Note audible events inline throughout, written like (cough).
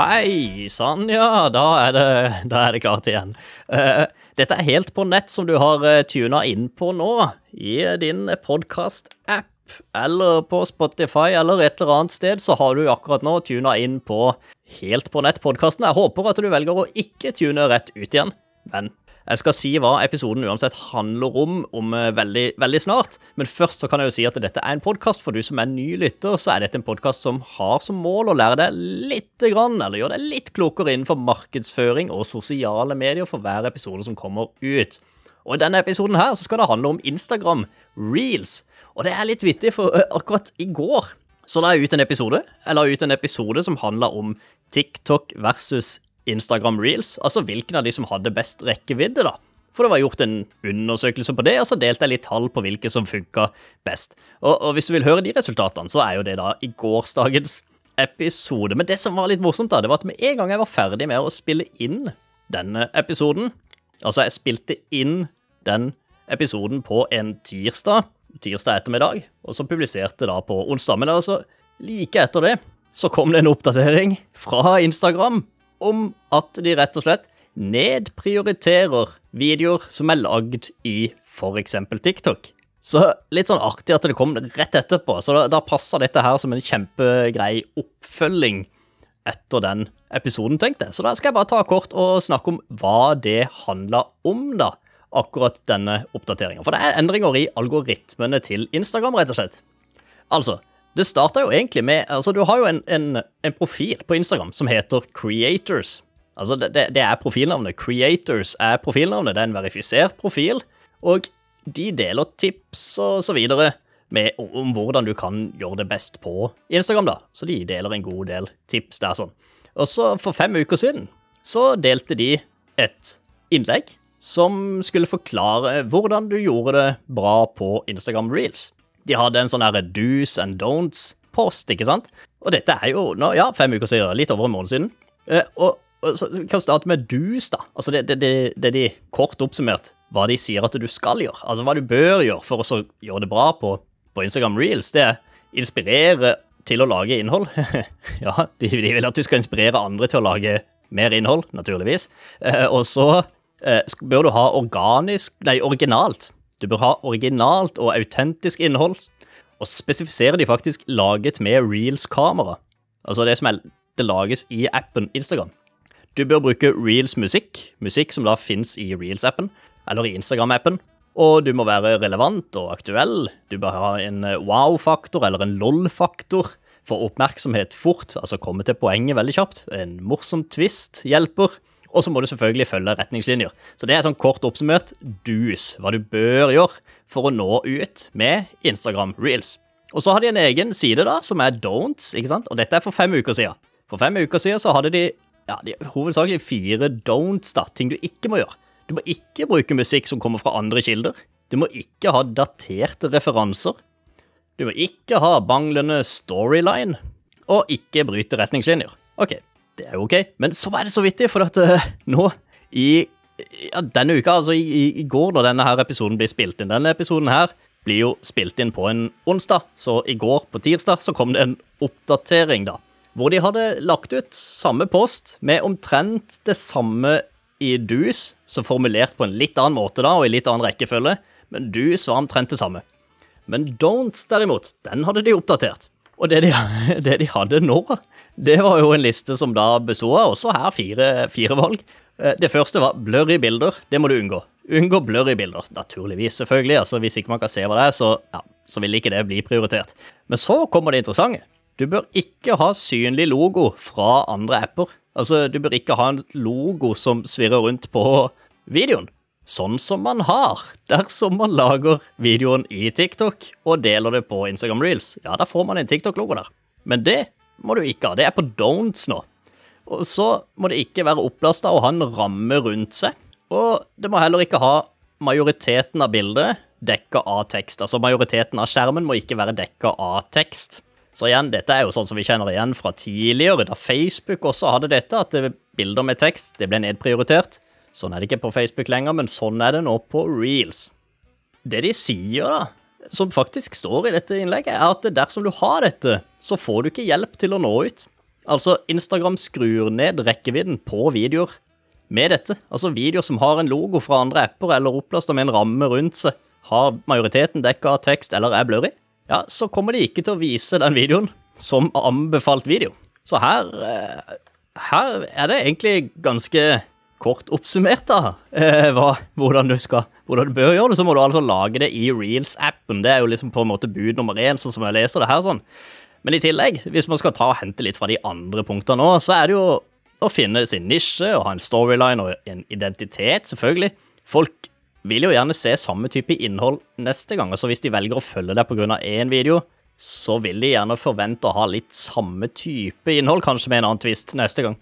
Hei sann, ja. Da er det, da er det klart igjen. Uh, dette er Helt på nett som du har uh, tuna inn på nå, i din podkast-app. Eller på Spotify eller et eller annet sted, så har du akkurat nå tuna inn på Helt på nett-podkasten. Jeg håper at du velger å ikke tune rett ut igjen, men jeg skal si hva episoden uansett handler om om eh, veldig, veldig snart. Men først så kan jeg jo si at dette er en podkast. For du som er ny lytter, så er dette en podkast som har som mål å lære deg litt grann, eller gjøre deg litt klokere innenfor markedsføring og sosiale medier for hver episode som kommer ut. Og i denne episoden her så skal det handle om Instagram Reels. Og det er litt vittig, for eh, akkurat i går så la jeg ut en episode. Jeg la ut en episode som handla om TikTok versus Instagram Reels, altså hvilken av de som hadde best rekkevidde, da. For det var gjort en undersøkelse på det, og så delte jeg litt tall på hvilke som funka best. Og, og, hvis du vil høre de resultatene, så er jo det da i gårsdagens episode. Men det som var litt morsomt, da, det var at med en gang jeg var ferdig med å spille inn denne episoden Altså, jeg spilte inn den episoden på en tirsdag, tirsdag ettermiddag, og så publiserte da på onsdag. Men altså, like etter det så kom det en oppdatering fra Instagram om at de rett og slett nedprioriterer videoer som er lagd i f.eks. TikTok. Så litt sånn artig at det kom rett etterpå. Så da, da passer dette her som en kjempegrei oppfølging etter den episoden, tenkte jeg. Så da skal jeg bare ta kort og snakke om hva det handla om, da. Akkurat denne oppdateringa. For det er endringer i algoritmene til Instagram, rett og slett. Altså, det starta jo egentlig med Altså, du har jo en, en, en, profil på Instagram som heter Creators. Altså, det, det, er profilnavnet. Creators er profilnavnet. Det er en verifisert profil. Og de deler tips og så videre med, om hvordan du kan gjøre det best på Instagram, da. Så de deler en god del tips der, sånn. Og så, for fem uker siden, så delte de et innlegg som skulle forklare hvordan du gjorde det bra på Instagram Reels. De hadde en sånn herre do's and don'ts-post, ikke sant? Og dette er jo nå, ja, fem uker siden, litt over en måned siden. Eh, og, og så vi kan starte med do's, da. Altså det, det, det, det de kort oppsummert hva de sier at du skal gjøre. Altså hva du bør gjøre for å gjøre det bra på, på Instagram Reels. Det er inspirere til å lage innhold. (laughs) ja, de, de, vil at du skal inspirere andre til å lage mer innhold, naturligvis. Eh, og så eh, bør du ha organisk, nei, originalt du bør ha originalt og autentisk innhold, og spesifiserer de faktisk laget med Reels-kamera. Altså det som er, det lages i appen Instagram. Du bør bruke Reels musikk, som da fins i Reels-appen, eller i Instagram-appen. Og du må være relevant og aktuell. Du bør ha en wow-faktor eller en lol-faktor. for oppmerksomhet fort, altså komme til poenget veldig kjapt. En morsom twist hjelper. Og så må du selvfølgelig følge retningslinjer. Så det er sånn kort oppsummert dus, hva du bør gjøre for å nå ut med Instagram reels. Og så har de en egen side da, som er don'ts, ikke sant? Og dette er for fem uker siden. For fem uker siden så hadde de, ja, de hovedsakelig fire don'ts, da, ting du ikke må gjøre. Du må ikke bruke musikk som kommer fra andre kilder. Du må ikke ha daterte referanser. Du må ikke ha banglende storyline. Og ikke bryte retningslinjer. Ok, det er jo ok. Men så er det så vittig, for at uh, nå i ja, denne uka, altså i, i, går da denne her episoden blir spilt inn Denne episoden her blir jo spilt inn på en onsdag, så i går, på tirsdag, så kom det en oppdatering, da. Hvor de hadde lagt ut samme post med omtrent det samme i dus, så formulert på en litt annen måte da, og i litt annen rekkefølge, men dus var omtrent det samme. Men don'ts, derimot, den hadde de oppdatert. Og det de, (laughs) det de, hadde nå, det var jo en liste som da bestod av også her fire, fire valg. Eh, det første var blurry bilder. Det må du unngå. Unngå blurry bilder. Naturligvis, selvfølgelig. altså Hvis ikke man kan se hva det er, så, ja, så vil ikke det bli prioritert. Men så kommer det interessante. Du bør ikke ha synlig logo fra andre apper. Altså, du bør ikke ha en logo som svirrer rundt på videoen sånn som man har dersom man lager videoen i TikTok og deler det på Instagram Reels. Ja, da får man en TikTok-logo der. Men det må du ikke ha. Det er på don'ts nå. Og så må det ikke være opplasta og ha en ramme rundt seg. Og det må heller ikke ha majoriteten av bildet dekka av tekst. Altså majoriteten av skjermen må ikke være dekka av tekst. Så igjen, dette er jo sånn som vi kjenner igjen fra tidligere, da Facebook også hadde dette, at bilder med tekst det ble nedprioritert. Sånn er det ikke på Facebook lenger, men sånn er det nå på Reels. Det de sier, da, som faktisk står i dette innlegget, er at dersom du har dette, så får du ikke hjelp til å nå ut. Altså, Instagram skrur ned rekkevidden på videoer med dette. Altså videoer som har en logo fra andre apper eller opplasta med en ramme rundt seg, har majoriteten dekka av tekst eller er blurry, ja, så kommer de ikke til å vise den videoen som anbefalt video. Så her, eh, her er det egentlig ganske kort oppsummert, da, eh, hva, hvordan, du skal, hvordan du bør gjøre det. Så må du altså lage det i Reels-appen. Det er jo liksom på en måte bud nummer én, sånn som jeg leser det her. sånn. Men i tillegg, hvis man skal ta og hente litt fra de andre punktene nå, så er det jo å finne sin nisje og ha en storyline og en identitet, selvfølgelig. Folk vil jo gjerne se samme type innhold neste gang, så hvis de velger å følge deg pga. én video, så vil de gjerne forvente å ha litt samme type innhold, kanskje med en annen twist neste gang.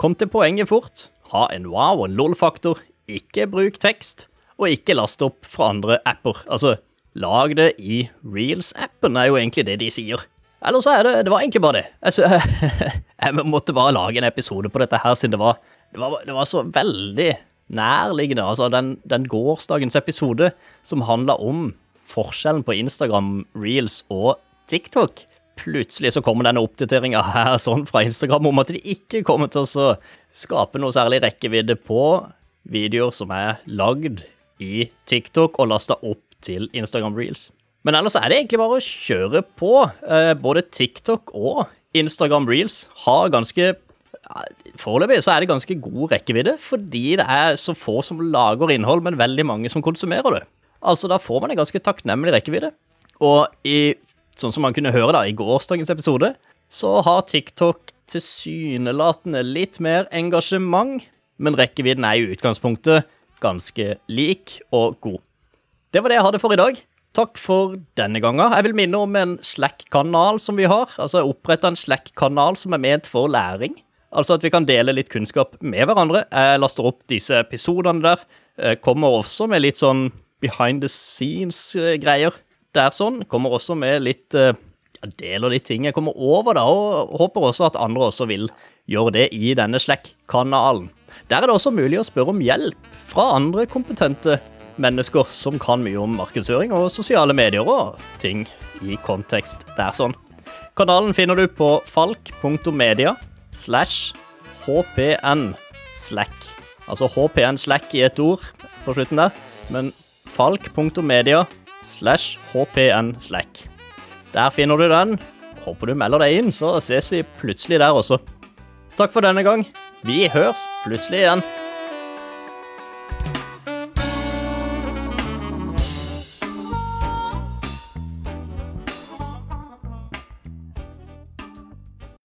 Kom til poenget fort. Ha en wow- og lol-faktor. Ikke bruk tekst, og ikke last opp fra andre apper. Altså, lag det i Reels-appen, er jo egentlig det de sier. Eller så er det Det var egentlig bare det. Altså, (laughs) jeg måtte bare lage en episode på dette her, siden det var, det var, det var så veldig nærliggende. Altså, den, den gårsdagens episode som handla om forskjellen på Instagram, Reels og TikTok plutselig så kommer denne oppdateringa her sånn fra Instagram om at de ikke kommer til å skape noe særlig rekkevidde på videoer som er lagd i TikTok og lasta opp til Instagram Reels. Men ellers er det egentlig bare å kjøre på. Eh, både TikTok og Instagram Reels har ganske Foreløpig så er det ganske god rekkevidde, fordi det er så få som lager innhold, men veldig mange som konsumerer det. Altså, Da får man en ganske takknemlig rekkevidde. Og i sånn som man kunne høre da i gårsdagens episode, så har TikTok tilsynelatende litt mer engasjement, men rekkevidden er i utgangspunktet ganske lik og god. Det var det jeg hadde for i dag. Takk for denne gangen. Jeg vil minne om en Slack-kanal som vi har. Altså oppretta en Slack-kanal som er ment for læring. Altså at vi kan dele litt kunnskap med hverandre. Jeg laster opp disse episodene der. Jeg kommer også med litt sånn behind the scenes-greier der sånn. Kommer også med litt uh, deler litt ting jeg kommer over, da, og håper også at andre også vil gjøre det i denne Slack-kanalen. Der er det også mulig å spørre om hjelp fra andre kompetente mennesker som kan mye om markedsføring og sosiale medier og ting i kontekst der sånn. Kanalen finner du på falk.media slash hpn slack. Altså hpn slack i et ord på slutten der, men falk.media slash hpn slack. Der finner du den. Håper du melder deg inn, så ses vi plutselig der også. Takk for denne gang. Vi høres plutselig igjen.